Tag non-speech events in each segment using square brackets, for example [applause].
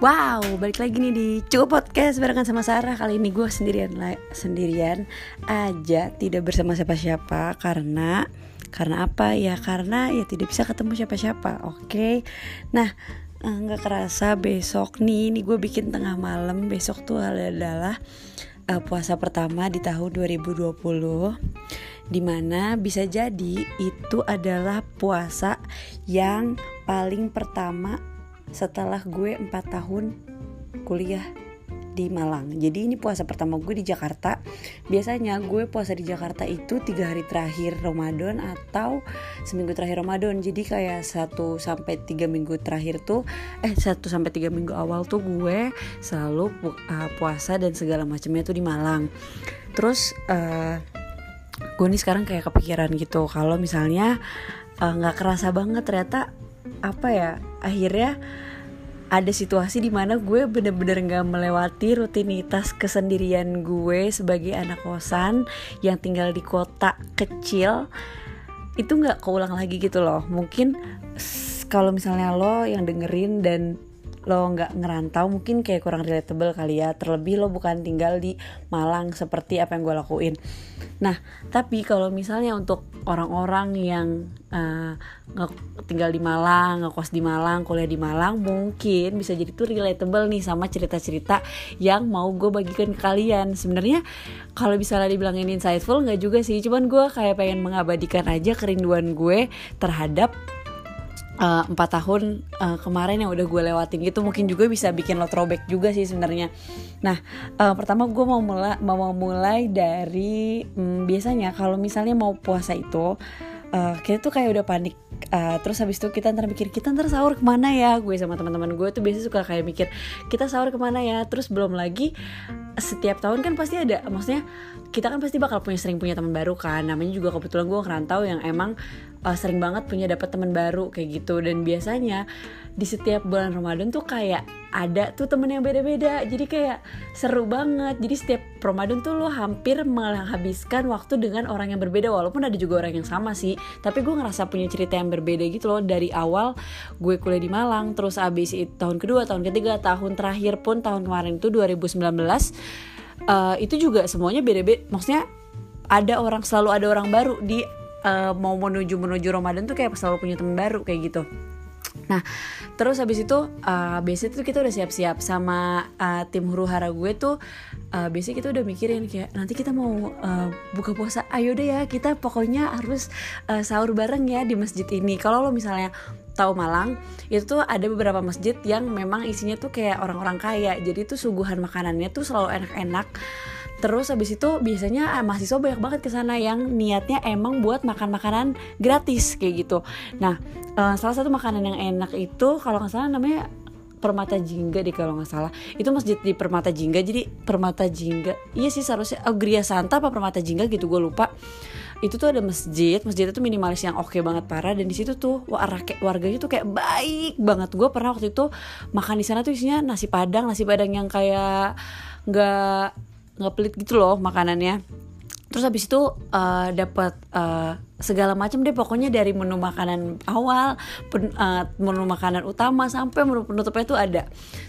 Wow, balik lagi nih di Cukup Podcast barengan sama Sarah. Kali ini gue sendirian sendirian aja Tidak bersama siapa-siapa. Karena Karena apa? Ya Karena ya tidak bisa ketemu siapa-siapa. Oke? Okay? Nah eh, nggak kerasa besok nih Ini gue bikin tengah malam. Besok tuh adalah uh, Puasa pertama di tahun 2020 Di mana bisa jadi itu adalah puasa yang paling pertama setelah gue 4 tahun kuliah di Malang. Jadi ini puasa pertama gue di Jakarta. Biasanya gue puasa di Jakarta itu tiga hari terakhir Ramadan atau seminggu terakhir Ramadan. Jadi kayak satu sampai tiga minggu terakhir tuh, eh satu sampai tiga minggu awal tuh gue selalu pu uh, puasa dan segala macamnya tuh di Malang. Terus uh, gue nih sekarang kayak kepikiran gitu kalau misalnya eh, nggak uh, kerasa banget ternyata apa ya akhirnya ada situasi di mana gue bener-bener gak melewati rutinitas kesendirian gue sebagai anak kosan yang tinggal di kota kecil itu nggak keulang lagi gitu loh. Mungkin kalau misalnya lo yang dengerin dan lo nggak ngerantau mungkin kayak kurang relatable kali ya. Terlebih lo bukan tinggal di Malang seperti apa yang gue lakuin. Nah tapi kalau misalnya untuk orang-orang yang uh, tinggal di Malang ngekos di Malang kuliah di Malang mungkin bisa jadi tuh relatable nih sama cerita-cerita yang mau gue bagikan ke kalian. Sebenarnya kalau bisa dibilang ini insightful nggak juga sih. Cuman gue kayak pengen mengabadikan aja kerinduan gue terhadap empat uh, tahun uh, kemarin yang udah gue lewatin gitu mungkin juga bisa bikin lo throwback juga sih sebenarnya. Nah uh, pertama gue mau mulai mau mulai dari um, biasanya kalau misalnya mau puasa itu uh, kita tuh kayak udah panik uh, terus habis itu kita ntar mikir kita ntar sahur ke mana ya gue sama teman-teman gue tuh biasa suka kayak mikir kita sahur ke mana ya terus belum lagi setiap tahun kan pasti ada maksudnya kita kan pasti bakal punya sering punya teman baru kan. Namanya juga kebetulan gue ngerantau yang emang uh, sering banget punya dapat teman baru kayak gitu. Dan biasanya di setiap bulan Ramadan tuh kayak ada tuh temen yang beda-beda. Jadi kayak seru banget. Jadi setiap Ramadan tuh lo hampir menghabiskan waktu dengan orang yang berbeda. Walaupun ada juga orang yang sama sih. Tapi gue ngerasa punya cerita yang berbeda gitu loh. Dari awal gue kuliah di Malang terus abis itu tahun kedua tahun ketiga tahun terakhir pun tahun kemarin itu 2019 uh, itu juga semuanya beda-beda. Maksudnya ada orang selalu ada orang baru di uh, mau menuju menuju Ramadan tuh kayak selalu punya teman baru kayak gitu. Nah, terus habis itu uh, biasanya tuh kita udah siap-siap sama uh, tim huru hara gue tuh uh, biasanya kita udah mikirin kayak nanti kita mau uh, buka puasa, ayo deh ya kita pokoknya harus uh, sahur bareng ya di masjid ini. Kalau lo misalnya tahu Malang itu tuh ada beberapa masjid yang memang isinya tuh kayak orang-orang kaya, jadi tuh suguhan makanannya tuh selalu enak-enak. Terus habis itu biasanya eh, mahasiswa banyak banget ke sana yang niatnya emang buat makan makanan gratis kayak gitu. Nah, uh, salah satu makanan yang enak itu kalau nggak salah namanya Permata Jingga deh kalau nggak salah. Itu masjid di Permata Jingga. Jadi Permata Jingga iya sih seharusnya oh, Santa apa Permata Jingga gitu gue lupa itu tuh ada masjid masjid itu minimalis yang oke okay banget parah dan di situ tuh warganya tuh kayak baik banget. Gue pernah waktu itu makan di sana tuh isinya nasi padang nasi padang yang kayak nggak nggak pelit gitu loh makanannya. Terus habis itu uh, dapat uh, segala macam deh. Pokoknya dari menu makanan awal pen, uh, menu makanan utama sampai menu penutupnya itu ada.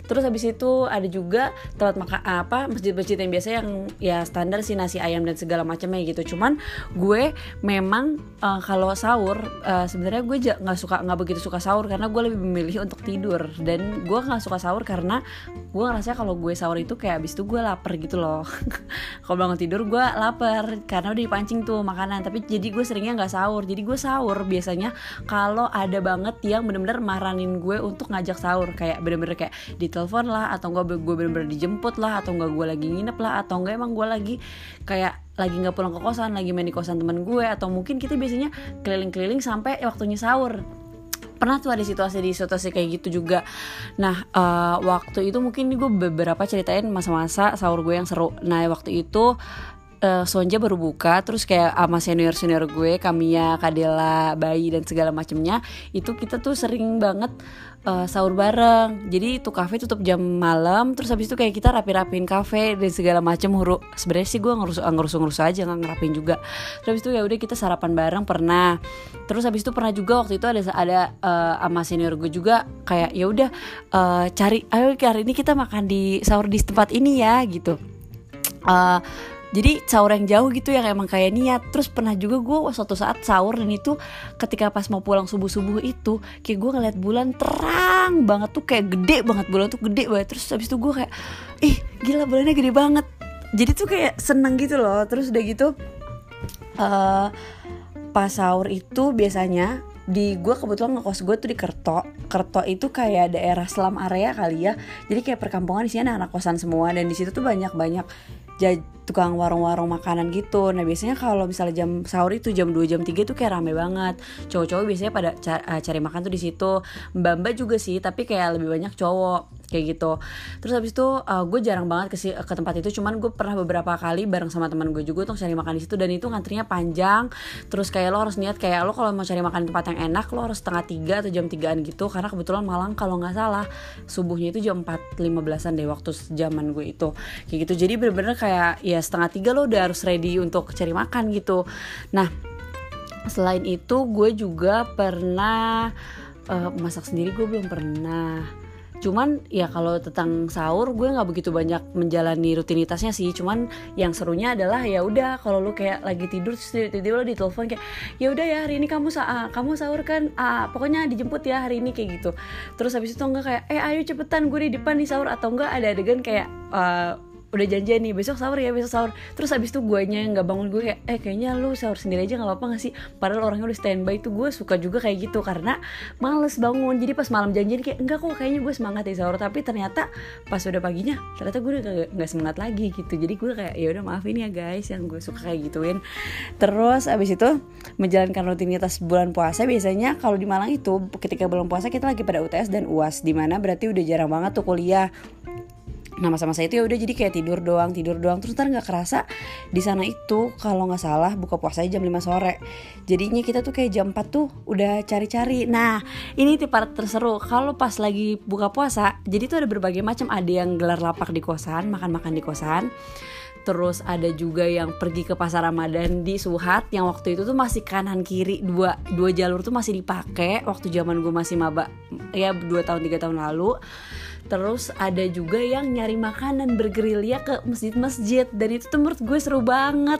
Terus habis itu ada juga tempat makan apa masjid-masjid yang biasa yang ya standar sih nasi ayam dan segala macamnya gitu. Cuman gue memang uh, kalau sahur uh, sebenarnya gue nggak suka nggak begitu suka sahur karena gue lebih memilih untuk tidur. Dan gue nggak suka sahur karena gue ngerasa kalau gue sahur itu kayak abis itu gue lapar gitu loh. [laughs] Kalau bangun tidur gue lapar karena udah dipancing tuh makanan. Tapi jadi gue seringnya nggak sahur. Jadi gue sahur biasanya kalau ada banget yang bener-bener maranin gue untuk ngajak sahur. Kayak bener-bener kayak ditelepon lah atau enggak gue bener-bener dijemput lah atau enggak gue lagi nginep lah atau enggak emang gue lagi kayak lagi nggak pulang ke kosan lagi main di kosan teman gue atau mungkin kita biasanya keliling-keliling sampai waktunya sahur. Pernah tuh ada situasi di situasi kayak gitu juga. Nah uh, waktu itu mungkin gue beberapa ceritain masa-masa sahur gue yang seru. Nah waktu itu uh, Sonja baru buka terus kayak sama senior senior gue Kamia Kadela Bayi dan segala macamnya itu kita tuh sering banget uh, sahur bareng. Jadi itu kafe tutup jam malam terus habis itu kayak kita rapi-rapiin kafe dan segala macam huru sebenarnya sih gue ngurus ngurus ngurus aja nggak ngerapin juga. Terus habis itu ya udah kita sarapan bareng pernah. Terus habis itu pernah juga waktu itu ada ada uh, sama senior gue juga kayak ya udah uh, cari ayo hari ini kita makan di sahur di tempat ini ya gitu. Uh, jadi sahur yang jauh gitu yang emang kayak niat. Terus pernah juga gue suatu saat sahur dan itu ketika pas mau pulang subuh subuh itu kayak gue ngeliat bulan terang banget tuh kayak gede banget. Bulan tuh gede banget. Terus habis itu gue kayak ih gila bulannya gede banget. Jadi tuh kayak seneng gitu loh. Terus udah gitu uh, pas sahur itu biasanya di gue kebetulan ngekos gue tuh di Kerto. Kerto itu kayak daerah selam area kali ya. Jadi kayak perkampungan di sini anak kosan semua dan di situ tuh banyak banyak tukang warung-warung makanan gitu. Nah biasanya kalau misalnya jam sahur itu jam 2 jam 3 tuh kayak rame banget. Cowok-cowok biasanya pada eh, cari makan tuh di situ. Mbak-mbak juga sih tapi kayak lebih banyak cowok kayak gitu. Terus habis itu uh, gue jarang banget ke ke tempat itu. Cuman gue pernah beberapa kali bareng sama teman gue juga untuk cari makan di situ. Dan itu ngantrinya panjang. Terus kayak lo harus niat kayak lo kalau mau cari makan di tempat yang enak lo harus setengah tiga atau jam tigaan gitu. Karena kebetulan Malang kalau nggak salah subuhnya itu jam empat lima belasan deh waktu zaman gue itu. Kayak gitu. Jadi bener-bener kayak ya setengah tiga lo udah harus ready untuk cari makan gitu. Nah selain itu gue juga pernah uh, masak sendiri gue belum pernah. Cuman ya kalau tentang sahur gue nggak begitu banyak menjalani rutinitasnya sih. Cuman yang serunya adalah ya udah kalau lu kayak lagi tidur tidur lo ditelepon kayak ya udah ya hari ini kamu sa ah, kamu sahur kan? Ah, pokoknya dijemput ya hari ini kayak gitu. Terus habis itu enggak kayak eh ayo cepetan gue di depan nih sahur atau enggak ada adegan kayak uh, udah janjian nih besok sahur ya besok sahur. Terus habis itu gue nya nggak bangun gue kayak eh kayaknya lu sahur sendiri aja nggak apa-apa gak sih? Padahal orangnya udah standby itu gue suka juga kayak gitu karena males bangun. Jadi pas malam janjian kayak enggak kok kayaknya gue semangat ya sahur. Tapi ternyata pas udah paginya ternyata gue udah nggak semangat lagi gitu. Jadi gue kayak ya udah maafin ya guys yang gue suka kayak gituin. Terus abis itu menjalankan rutinitas bulan puasa biasanya kalau di Malang itu ketika bulan puasa kita lagi pada UTS dan UAS di mana berarti udah jarang banget tuh kuliah nah masa-masa itu ya udah jadi kayak tidur doang tidur doang. Terus ntar nggak kerasa di sana itu kalau nggak salah buka puasa jam 5 sore. Jadinya kita tuh kayak jam 4 tuh udah cari-cari. Nah ini tipe terseru. Kalau pas lagi buka puasa jadi tuh ada berbagai macam. Ada yang gelar lapak di kosan makan-makan di kosan. Terus ada juga yang pergi ke pasar Ramadan di Suhat yang waktu itu tuh masih kanan kiri. Dua dua jalur tuh masih dipakai waktu zaman gue masih maba ya dua tahun tiga tahun lalu terus ada juga yang nyari makanan bergerilya ke masjid-masjid. Dan itu tuh menurut gue seru banget.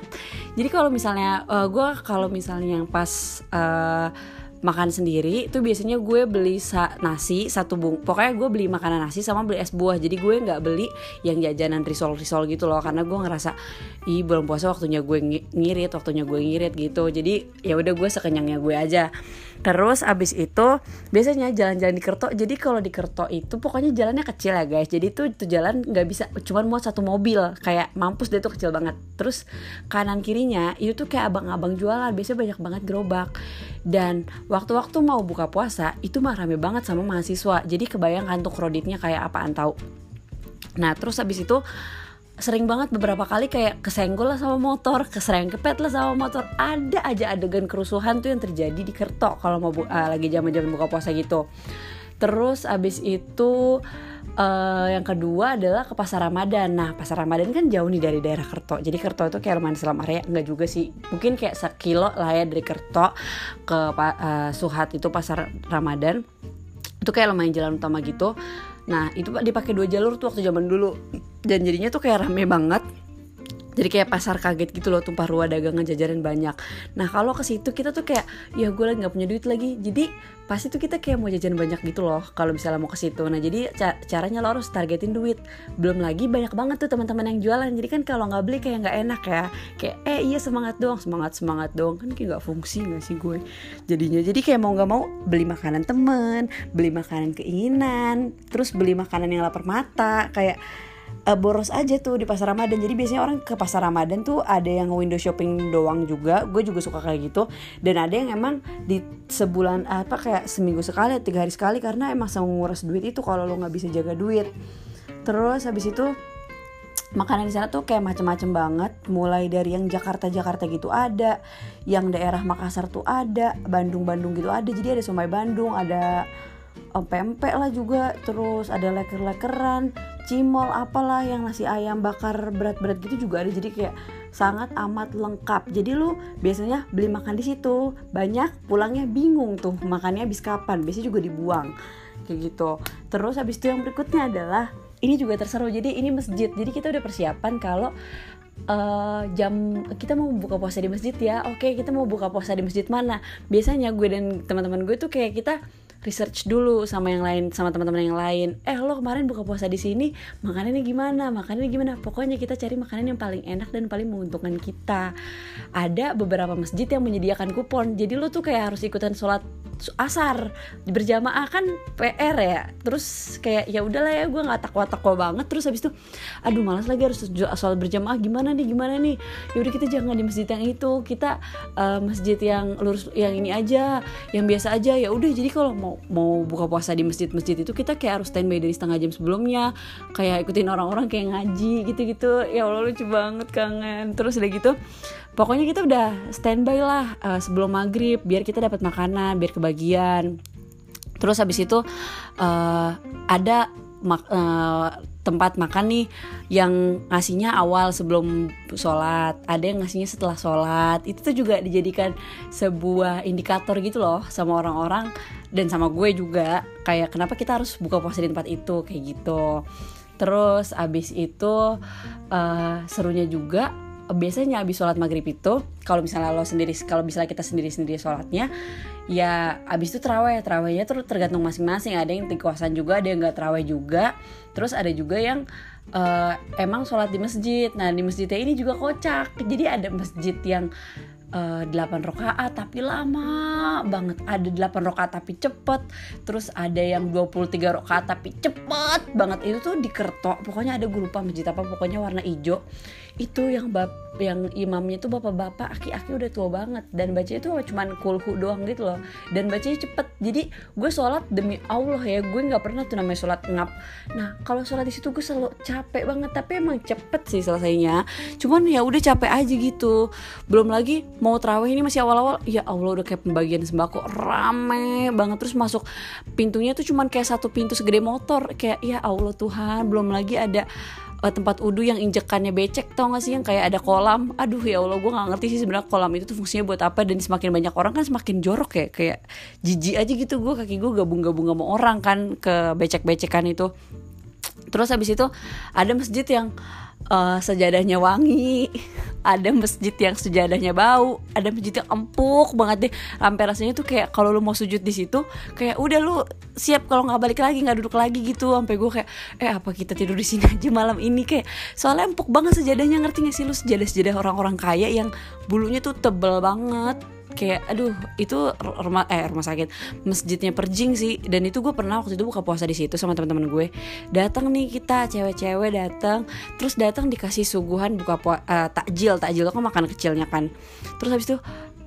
Jadi kalau misalnya uh, gue kalau misalnya yang pas uh, makan sendiri itu biasanya gue beli sa nasi satu bung pokoknya gue beli makanan nasi sama beli es buah. Jadi gue nggak beli yang jajanan risol risol gitu loh karena gue ngerasa ih belum puasa waktunya gue ngirit waktunya gue ngirit gitu. Jadi ya udah gue sekenyangnya gue aja. Terus abis itu biasanya jalan-jalan di Kerto jadi kalau di Kerto itu pokoknya jalannya kecil ya guys. Jadi tuh itu jalan nggak bisa cuman muat satu mobil kayak mampus deh tuh kecil banget. Terus kanan kirinya itu tuh kayak abang-abang jualan biasanya banyak banget gerobak dan waktu-waktu mau buka puasa itu mah rame banget sama mahasiswa jadi kebayang kan tuh kreditnya kayak apaan tahu nah terus abis itu sering banget beberapa kali kayak kesenggol lah sama motor, keserempet lah sama motor. Ada aja adegan kerusuhan tuh yang terjadi di Kerto kalau mau uh, lagi zaman-zaman buka puasa gitu. Terus abis itu uh, yang kedua adalah ke pasar Ramadan. Nah, pasar Ramadan kan jauh nih dari daerah Kerto. Jadi Kerto itu kayak lumayan selam area, enggak juga sih. Mungkin kayak sekilo lah ya dari Kerto ke uh, Suhat itu pasar Ramadan. Itu kayak lumayan jalan utama gitu. Nah, itu dipakai dua jalur tuh waktu zaman dulu dan jadinya tuh kayak rame banget jadi kayak pasar kaget gitu loh tumpah ruah dagangan jajaran banyak. Nah kalau ke situ kita tuh kayak ya gue lagi nggak punya duit lagi. Jadi pasti tuh kita kayak mau jajan banyak gitu loh kalau misalnya mau ke situ. Nah jadi ca caranya lo harus targetin duit. Belum lagi banyak banget tuh teman-teman yang jualan. Jadi kan kalau nggak beli kayak nggak enak ya. Kayak eh iya semangat dong semangat semangat dong kan kayak nggak fungsi nggak sih gue jadinya. Jadi kayak mau nggak mau beli makanan temen beli makanan keinginan terus beli makanan yang lapar mata. Kayak uh, boros aja tuh di pasar Ramadan. Jadi biasanya orang ke pasar Ramadan tuh ada yang window shopping doang juga. Gue juga suka kayak gitu. Dan ada yang emang di sebulan apa kayak seminggu sekali, tiga hari sekali karena emang nguras duit itu kalau lo nggak bisa jaga duit. Terus habis itu makanan di sana tuh kayak macem-macem banget mulai dari yang Jakarta Jakarta gitu ada yang daerah Makassar tuh ada Bandung Bandung gitu ada jadi ada somai Bandung ada pempek lah juga. Terus ada leker-lekeran cimol apalah yang nasi ayam bakar berat-berat gitu juga ada. Jadi kayak sangat amat lengkap. Jadi lu biasanya beli makan di situ. Banyak pulangnya bingung tuh makannya habis kapan. Biasanya juga dibuang kayak gitu. Terus habis itu yang berikutnya adalah ini juga terseru. Jadi ini masjid. Jadi kita udah persiapan kalau uh, jam kita mau buka puasa di masjid ya. Oke kita mau buka puasa di masjid mana? Biasanya gue dan teman-teman gue tuh kayak kita research dulu sama yang lain sama teman-teman yang lain. Eh lo kemarin buka puasa di sini makanannya gimana? Makanannya gimana? Pokoknya kita cari makanan yang paling enak dan paling menguntungkan kita. Ada beberapa masjid yang menyediakan kupon. Jadi lo tuh kayak harus ikutan sholat asar berjamaah kan PR ya. Terus kayak ya udahlah ya gue nggak takwa takwa banget. Terus habis itu aduh malas lagi harus soal berjamaah. Gimana nih gimana nih? Yaudah kita jangan di masjid yang itu. Kita uh, masjid yang lurus yang ini aja yang biasa aja. Ya udah jadi kalau mau buka puasa di masjid-masjid itu kita kayak harus standby dari setengah jam sebelumnya. Kayak ikutin orang-orang kayak ngaji gitu-gitu. Ya Allah lucu banget kangen. Terus udah gitu pokoknya kita udah standby lah uh, sebelum maghrib biar kita dapat makanan biar kebagian. Terus habis itu uh, ada mak uh, tempat makan nih yang ngasihnya awal sebelum sholat ada yang ngasihnya setelah sholat. Itu tuh juga dijadikan sebuah indikator gitu loh sama orang-orang dan sama gue juga kayak kenapa kita harus buka puasa di tempat itu kayak gitu. Terus abis itu uh, serunya juga biasanya abis sholat maghrib itu kalau misalnya lo sendiri kalau misalnya kita sendiri sendiri sholatnya ya abis itu terawih. Terawihnya tuh tergantung masing-masing. Ada yang tikuasan juga ada yang nggak terawih juga. Terus ada juga yang uh, emang sholat di masjid. Nah di masjidnya ini juga kocak. Jadi ada masjid yang uh, 8 rakaat tapi lama banget. Ada 8 rakaat tapi cepet. Terus ada yang 23 rakaat tapi cepet banget. Itu tuh di Kerto. Pokoknya ada gue lupa masjid apa pokoknya warna hijau. Itu yang bap yang imamnya itu bapak-bapak aki-aki udah tua banget. Dan bacanya tuh cuman kulhu doang gitu loh. Dan bacanya cepet. Jadi gue sholat demi Allah ya. Gue nggak pernah tuh namanya sholat ngap. Nah kalau sholat di situ gue selalu capek banget. Tapi emang cepet sih selesainya. Cuman ya udah capek aja gitu. Belum lagi mau terawih ini masih awal-awal ya Allah udah kayak pembagian sembako rame banget. Terus masuk pintunya tuh cuman kayak satu pintu segede motor kayak ya Allah Tuhan belum lagi ada uh, tempat udu yang injekannya becek tau gak sih? Yang kayak ada kolam. Aduh ya allah gue nggak ngerti sih sebenarnya kolam itu tuh fungsinya buat apa dan semakin banyak orang kan semakin jorok ya kayak jijik aja gitu. Gue kaki gue gabung-gabung sama orang kan ke becek-becekan itu. Terus habis itu ada masjid yang uh, sejadahnya wangi ada masjid yang sejadahnya bau ada masjid yang empuk banget deh. Sampai rasanya tuh kayak kalau lu mau sujud di situ kayak udah lu siap kalau nggak balik lagi nggak duduk lagi gitu. Sampai gue kayak eh apa kita tidur di sini aja malam ini? Kayak soalnya empuk banget sejadahnya ngerti gak sih lu? Sejadah sejadah orang-orang kaya yang bulunya tuh tebel banget kayak aduh itu rumah eh rumah sakit masjidnya perjing sih. Dan itu gue pernah waktu itu buka puasa di situ sama teman-teman gue. Datang nih kita cewek-cewek datang terus datang dikasih suguhan buka puasa uh, takjil. Takjil itu kan makan kecilnya kan. Terus habis itu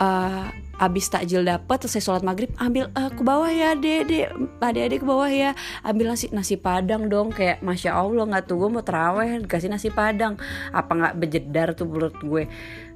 uh, abis takjil dapat selesai sholat maghrib ambil uh, ke bawah ya dek adik-adik ke bawah ya. Ambil nasi nasi padang dong. Kayak masya allah nggak tuh gue mau teraweh dikasih nasi padang. Apa nggak bejedar tuh menurut gue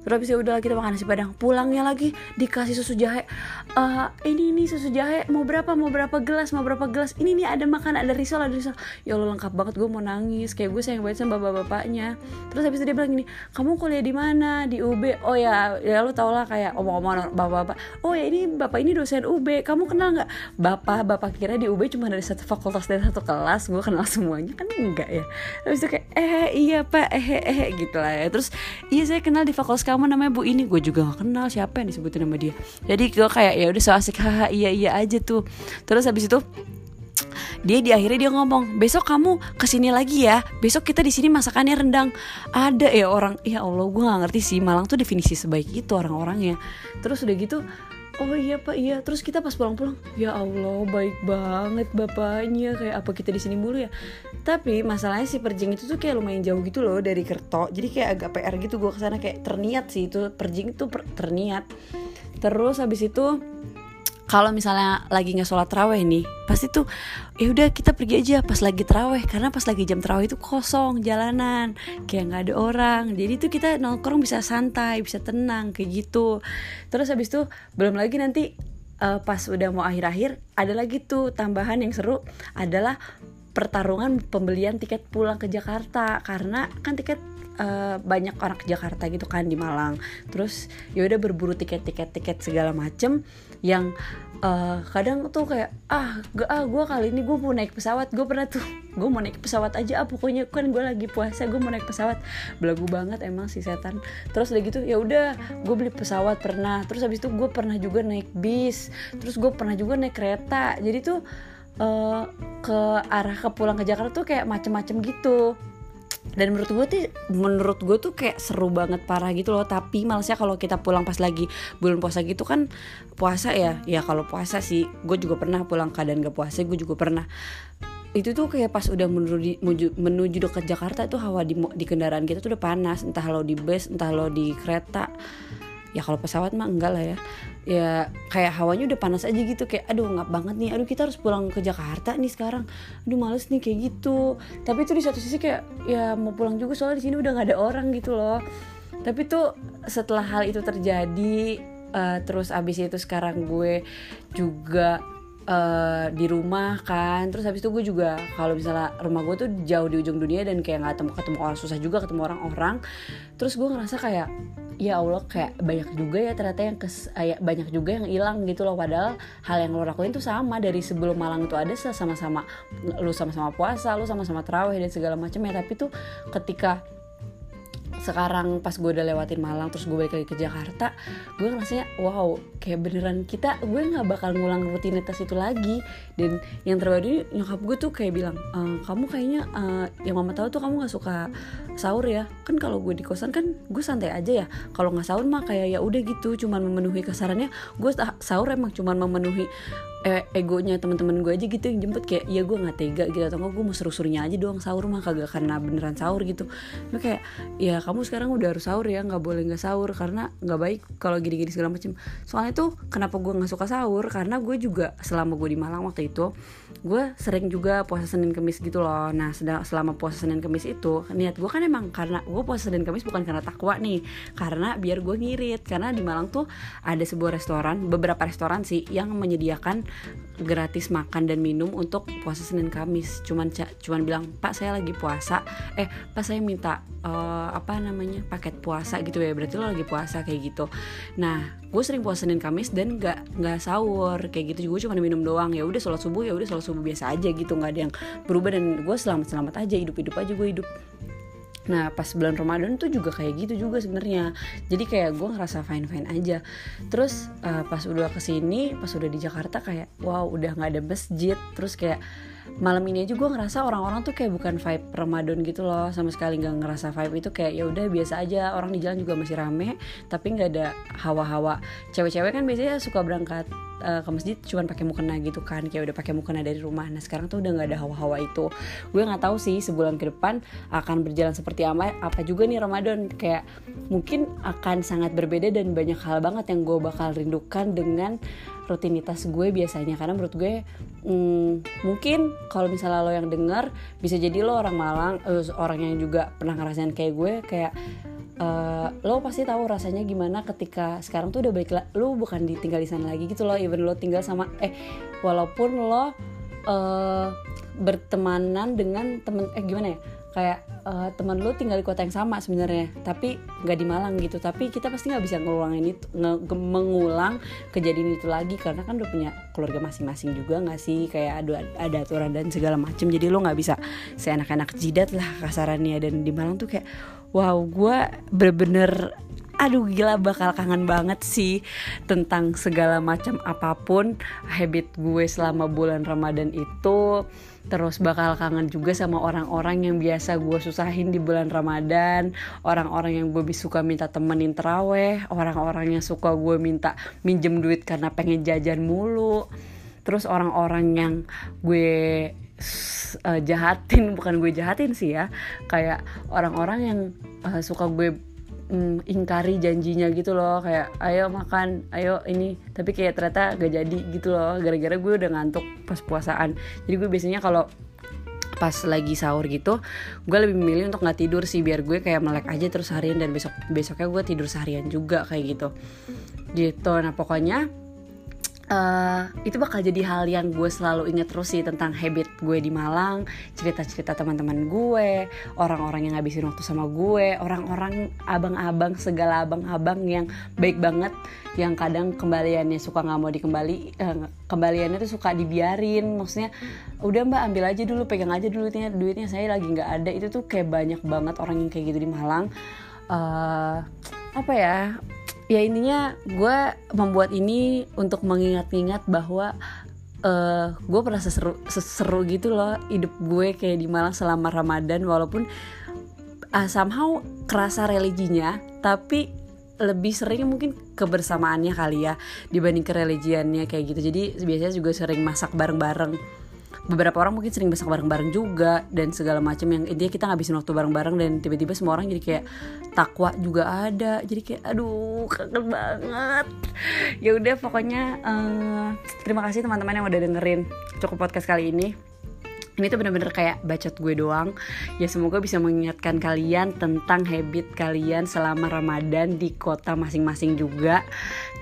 terus habis udah kita makan nasi padang. Pulangnya lagi dikasih susu jahe. Uh, ini ini susu jahe. Mau berapa? Mau berapa gelas? Mau berapa gelas? Ini nih ada makan ada risol ada risol. Ya Allah lengkap banget. Gue mau nangis. Kayak gue sayang banget sama bapak-bapaknya. Terus habis itu dia bilang gini kamu kuliah di mana? Di UB oh ya ya lu tau lah kayak omong-omong bapak-bapak. Oh ya ini bapak ini dosen UB kamu kenal nggak? Bapak bapak kira di UB cuma dari satu fakultas dan satu kelas. Gue kenal semuanya. Kan enggak ya? Habis itu kayak eh iya pak. Eh eh gitu lah ya. Terus iya saya kenal di fakultas kamu kamu namanya bu? Ini gue juga gak kenal. Siapa yang disebutin nama dia? Jadi gue kayak ya udah so asik. [laughs] Haha iya iya aja tuh. Terus habis itu dia di akhirnya dia ngomong besok kamu ke sini lagi ya. Besok kita di sini masakannya rendang. Ada ya orang ya allah gue gak ngerti sih. Malang tuh definisi sebaik itu orang-orangnya. Terus udah gitu oh iya pak iya. Terus kita pas pulang-pulang ya allah baik banget bapaknya. Kayak apa kita di sini mulu ya? Tapi masalahnya si perjing itu tuh kayak lumayan jauh gitu loh dari Kerto. Jadi kayak agak PR gitu gue ke sana kayak terniat sih. Itu perjing itu per, terniat. Terus habis itu kalau misalnya lagi nggak sholat terawih nih pasti tuh ya udah kita pergi aja pas lagi terawih. Karena pas lagi jam terawih itu kosong jalanan kayak nggak ada orang. Jadi tuh kita nongkrong bisa santai bisa tenang kayak gitu. Terus habis itu belum lagi nanti uh, pas udah mau akhir-akhir ada lagi tuh tambahan yang seru adalah pertarungan pembelian tiket pulang ke Jakarta. Karena kan tiket uh, banyak orang ke Jakarta gitu kan di Malang. Terus ya udah berburu tiket-tiket tiket segala macem yang uh, kadang tuh kayak ah gak ah gue kali ini gue mau naik pesawat gue pernah tuh [laughs] gue mau naik pesawat aja ah pokoknya kan gue lagi puasa gue mau naik pesawat. Belagu banget emang si setan. Terus udah gitu ya udah gue beli pesawat pernah. Terus habis itu gue pernah juga naik bis terus gue pernah juga naik kereta. Jadi tuh uh, ke arah ke pulang ke Jakarta tuh kayak macem-macem gitu dan menurut gue tuh menurut gue tuh kayak seru banget parah gitu loh. Tapi malesnya kalau kita pulang pas lagi bulan puasa gitu kan puasa ya ya kalau puasa sih gue juga pernah pulang. Keadaan gak puasa gue juga pernah. Itu tuh kayak pas udah menuju menuju, dekat Jakarta itu hawa di, di kendaraan kita tuh udah panas. Entah lo di bus entah lo di kereta. Ya kalau pesawat mah enggak lah ya ya kayak hawanya udah panas aja gitu kayak aduh ngap banget nih aduh kita harus pulang ke Jakarta nih sekarang. Aduh males nih kayak gitu. Tapi itu di satu sisi kayak ya mau pulang juga soalnya di sini udah nggak ada orang gitu loh. Tapi tuh setelah hal itu terjadi uh, terus abis itu sekarang gue juga Uh, di rumah kan. Terus habis itu gue juga kalau misalnya rumah gue tuh jauh di ujung dunia dan kayak nggak ketemu ketemu orang susah juga ketemu orang-orang terus gue ngerasa kayak ya Allah kayak banyak juga ya ternyata yang kes, ya, banyak juga yang hilang gitu loh. Padahal hal yang lo lakuin tuh sama dari sebelum Malang itu ada sama-sama lu sama-sama puasa lu sama-sama terawih dan segala macam ya. Tapi tuh ketika sekarang pas gue udah lewatin Malang terus gue balik lagi ke Jakarta gue ngerasanya wow kayak beneran kita gue nggak bakal ngulang rutinitas itu lagi. Dan yang terbaru nyokap gue tuh kayak bilang e, kamu kayaknya uh, yang mama tahu tuh kamu nggak suka sahur ya. Kan kalau gue di kosan kan gue santai aja ya. Kalau nggak sahur mah kayak ya udah gitu cuman memenuhi kasarannya. Gue sahur emang cuman memenuhi eh, egonya teman-teman gue aja gitu yang jemput. Kayak ya gue nggak tega gitu atau gue mau seru-serunya aja doang sahur mah kagak karena beneran sahur gitu. Nah, kayak ya kamu sekarang udah harus sahur ya nggak boleh nggak sahur karena nggak baik kalau gini-gini segala macam soalnya tuh kenapa gue nggak suka sahur? Karena gue juga selama gue di Malang waktu itu gue sering juga puasa Senin Kemis gitu loh. Nah selama puasa Senin Kemis itu niat gue kan emang karena gue puasa Senin Kemis bukan karena takwa nih. Karena biar gue ngirit. Karena di Malang tuh ada sebuah restoran beberapa restoran sih yang menyediakan gratis makan dan minum untuk puasa Senin Kamis cuman cuman bilang Pak saya lagi puasa. Eh Pak saya minta uh, apa namanya paket puasa gitu ya. Berarti lo lagi puasa kayak gitu. Nah gue sering puasa Senin Kamis dan nggak nggak sahur kayak gitu juga cuma minum doang ya udah sholat subuh ya udah sholat subuh biasa aja gitu nggak ada yang berubah dan gue selamat selamat aja hidup hidup aja gue hidup Nah pas bulan Ramadan tuh juga kayak gitu juga sebenarnya. Jadi kayak gue ngerasa fine fine aja. Terus uh, pas udah ke sini, pas udah di Jakarta kayak wow udah nggak ada masjid. Terus kayak malam ini aja gue ngerasa orang-orang tuh kayak bukan vibe Ramadan gitu loh. Sama sekali nggak ngerasa vibe itu kayak ya udah biasa aja. Orang di jalan juga masih rame tapi nggak ada hawa-hawa. Cewek-cewek kan biasanya suka berangkat uh, ke masjid cuman pakai mukena gitu kan kayak udah pakai mukena dari rumah. Nah sekarang tuh udah nggak ada hawa-hawa itu. Gue nggak tahu sih sebulan ke depan akan berjalan seperti apa apa juga nih Ramadan. Kayak mungkin akan sangat berbeda dan banyak hal banget yang gue bakal rindukan dengan rutinitas gue biasanya. Karena menurut gue hmm, mungkin kalau misalnya lo yang denger bisa jadi lo orang Malang uh, orang yang juga pernah ngerasain kayak gue kayak uh, lo pasti tahu rasanya gimana ketika sekarang tuh udah baik lo bukan ditinggal di sana lagi gitu loh even lo tinggal sama eh walaupun lo uh, bertemanan dengan temen eh gimana ya kayak uh, teman lu tinggal di kota yang sama sebenarnya tapi nggak di Malang gitu. Tapi kita pasti nggak bisa ngulangin itu nge mengulang kejadian itu lagi karena kan udah punya keluarga masing-masing juga nggak sih? Kayak ada ada aturan dan segala macem. Jadi lo nggak bisa seenak-enak jidat lah kasarannya. Dan di Malang tuh kayak wow gue bener-bener aduh gila bakal kangen banget sih tentang segala macam apa pun habit gue selama bulan Ramadan itu. Terus bakal kangen juga sama orang-orang yang biasa gue susahin di bulan Ramadan orang-orang yang gue suka minta temenin teraweh orang-orang yang suka gue minta minjem duit karena pengen jajan mulu. Terus orang-orang yang gue uh, jahatin bukan gue jahatin sih ya kayak orang-orang yang uh, suka gue mm, ingkari janjinya gitu loh. Kayak ayo makan ayo ini. Tapi kayak ternyata gak jadi gitu loh. Gara-gara gue udah ngantuk pas puasaan. Jadi gue biasanya kalau pas lagi sahur gitu gue lebih memilih untuk nggak tidur sih. Biar gue kayak melek aja terus harian dan besok besoknya gue tidur seharian juga kayak gitu. Gitu. Nah pokoknya Uh, itu bakal jadi hal yang gue selalu inget terus sih tentang habit gue di Malang, cerita-cerita teman-teman gue, orang-orang yang ngabisin waktu sama gue, orang-orang abang-abang segala abang-abang yang baik banget, yang kadang kembaliannya suka nggak mau dikembali, uh, kembaliannya tuh suka dibiarin, maksudnya udah mbak ambil aja dulu, pegang aja dulu duitnya, duitnya saya lagi nggak ada, itu tuh kayak banyak banget orang yang kayak gitu di Malang. Uh, apa ya ya intinya gue membuat ini untuk mengingat-ingat bahwa uh, gue pernah seseru, seseru gitu loh hidup gue kayak di Malang selama Ramadan walaupun uh, somehow kerasa religinya tapi lebih sering mungkin kebersamaannya kali ya dibanding kereligiannya kayak gitu. Jadi biasanya juga sering masak bareng-bareng beberapa orang mungkin sering masak bareng-bareng juga dan segala macam yang intinya kita ngabisin waktu bareng-bareng dan tiba-tiba semua orang jadi kayak takwa juga ada. Jadi kayak aduh kangen banget. Ya udah pokoknya uh, terima kasih teman-teman yang udah dengerin cukup podcast kali ini ini tuh bener-bener kayak bacot gue doang. Ya semoga bisa mengingatkan kalian tentang habit kalian selama Ramadan di kota masing-masing juga.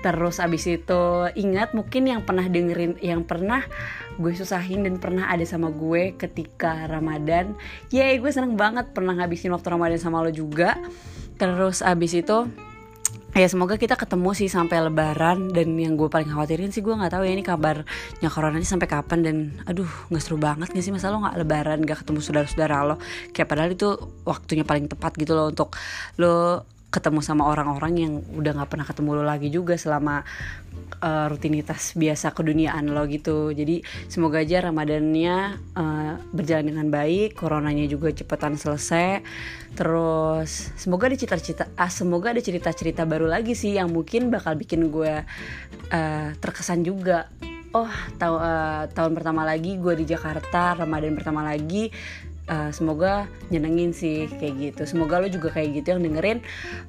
Terus abis itu ingat mungkin yang pernah dengerin yang pernah gue susahin dan pernah ada sama gue ketika Ramadan. Yeay gue seneng banget pernah ngabisin waktu Ramadan sama lo juga. Terus abis itu ya semoga kita ketemu sih sampai lebaran. Dan yang gue paling khawatirin sih gue nggak tahu ya ini kabarnya corona ini sampai kapan. Dan aduh nggak seru banget gak sih? Masa lo nggak lebaran gak ketemu saudara-saudara lo? Kayak padahal itu waktunya paling tepat gitu loh untuk lo ketemu sama orang-orang yang udah nggak pernah ketemu lo lagi juga selama uh, rutinitas biasa keduniaan lo gitu. Jadi semoga aja ramadannya uh, berjalan dengan baik coronanya juga cepetan selesai. Terus semoga ada cita-cita ah semoga ada cerita-cerita baru lagi sih yang mungkin bakal bikin gue uh, terkesan juga. Oh tahu uh, tahun pertama lagi gue di Jakarta Ramadan pertama lagi uh, semoga nyenengin sih kayak gitu. Semoga lo juga kayak gitu yang dengerin.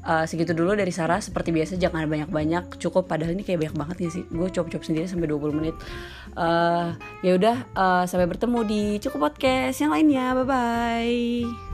Uh, segitu dulu dari Sarah. Seperti biasa jangan banyak-banyak. Cukup padahal ini kayak banyak banget gak sih? Gue cop-cop sendiri sampai 20 menit. Uh, ya udah uh, sampai bertemu di cukup podcast yang lainnya. Bye bye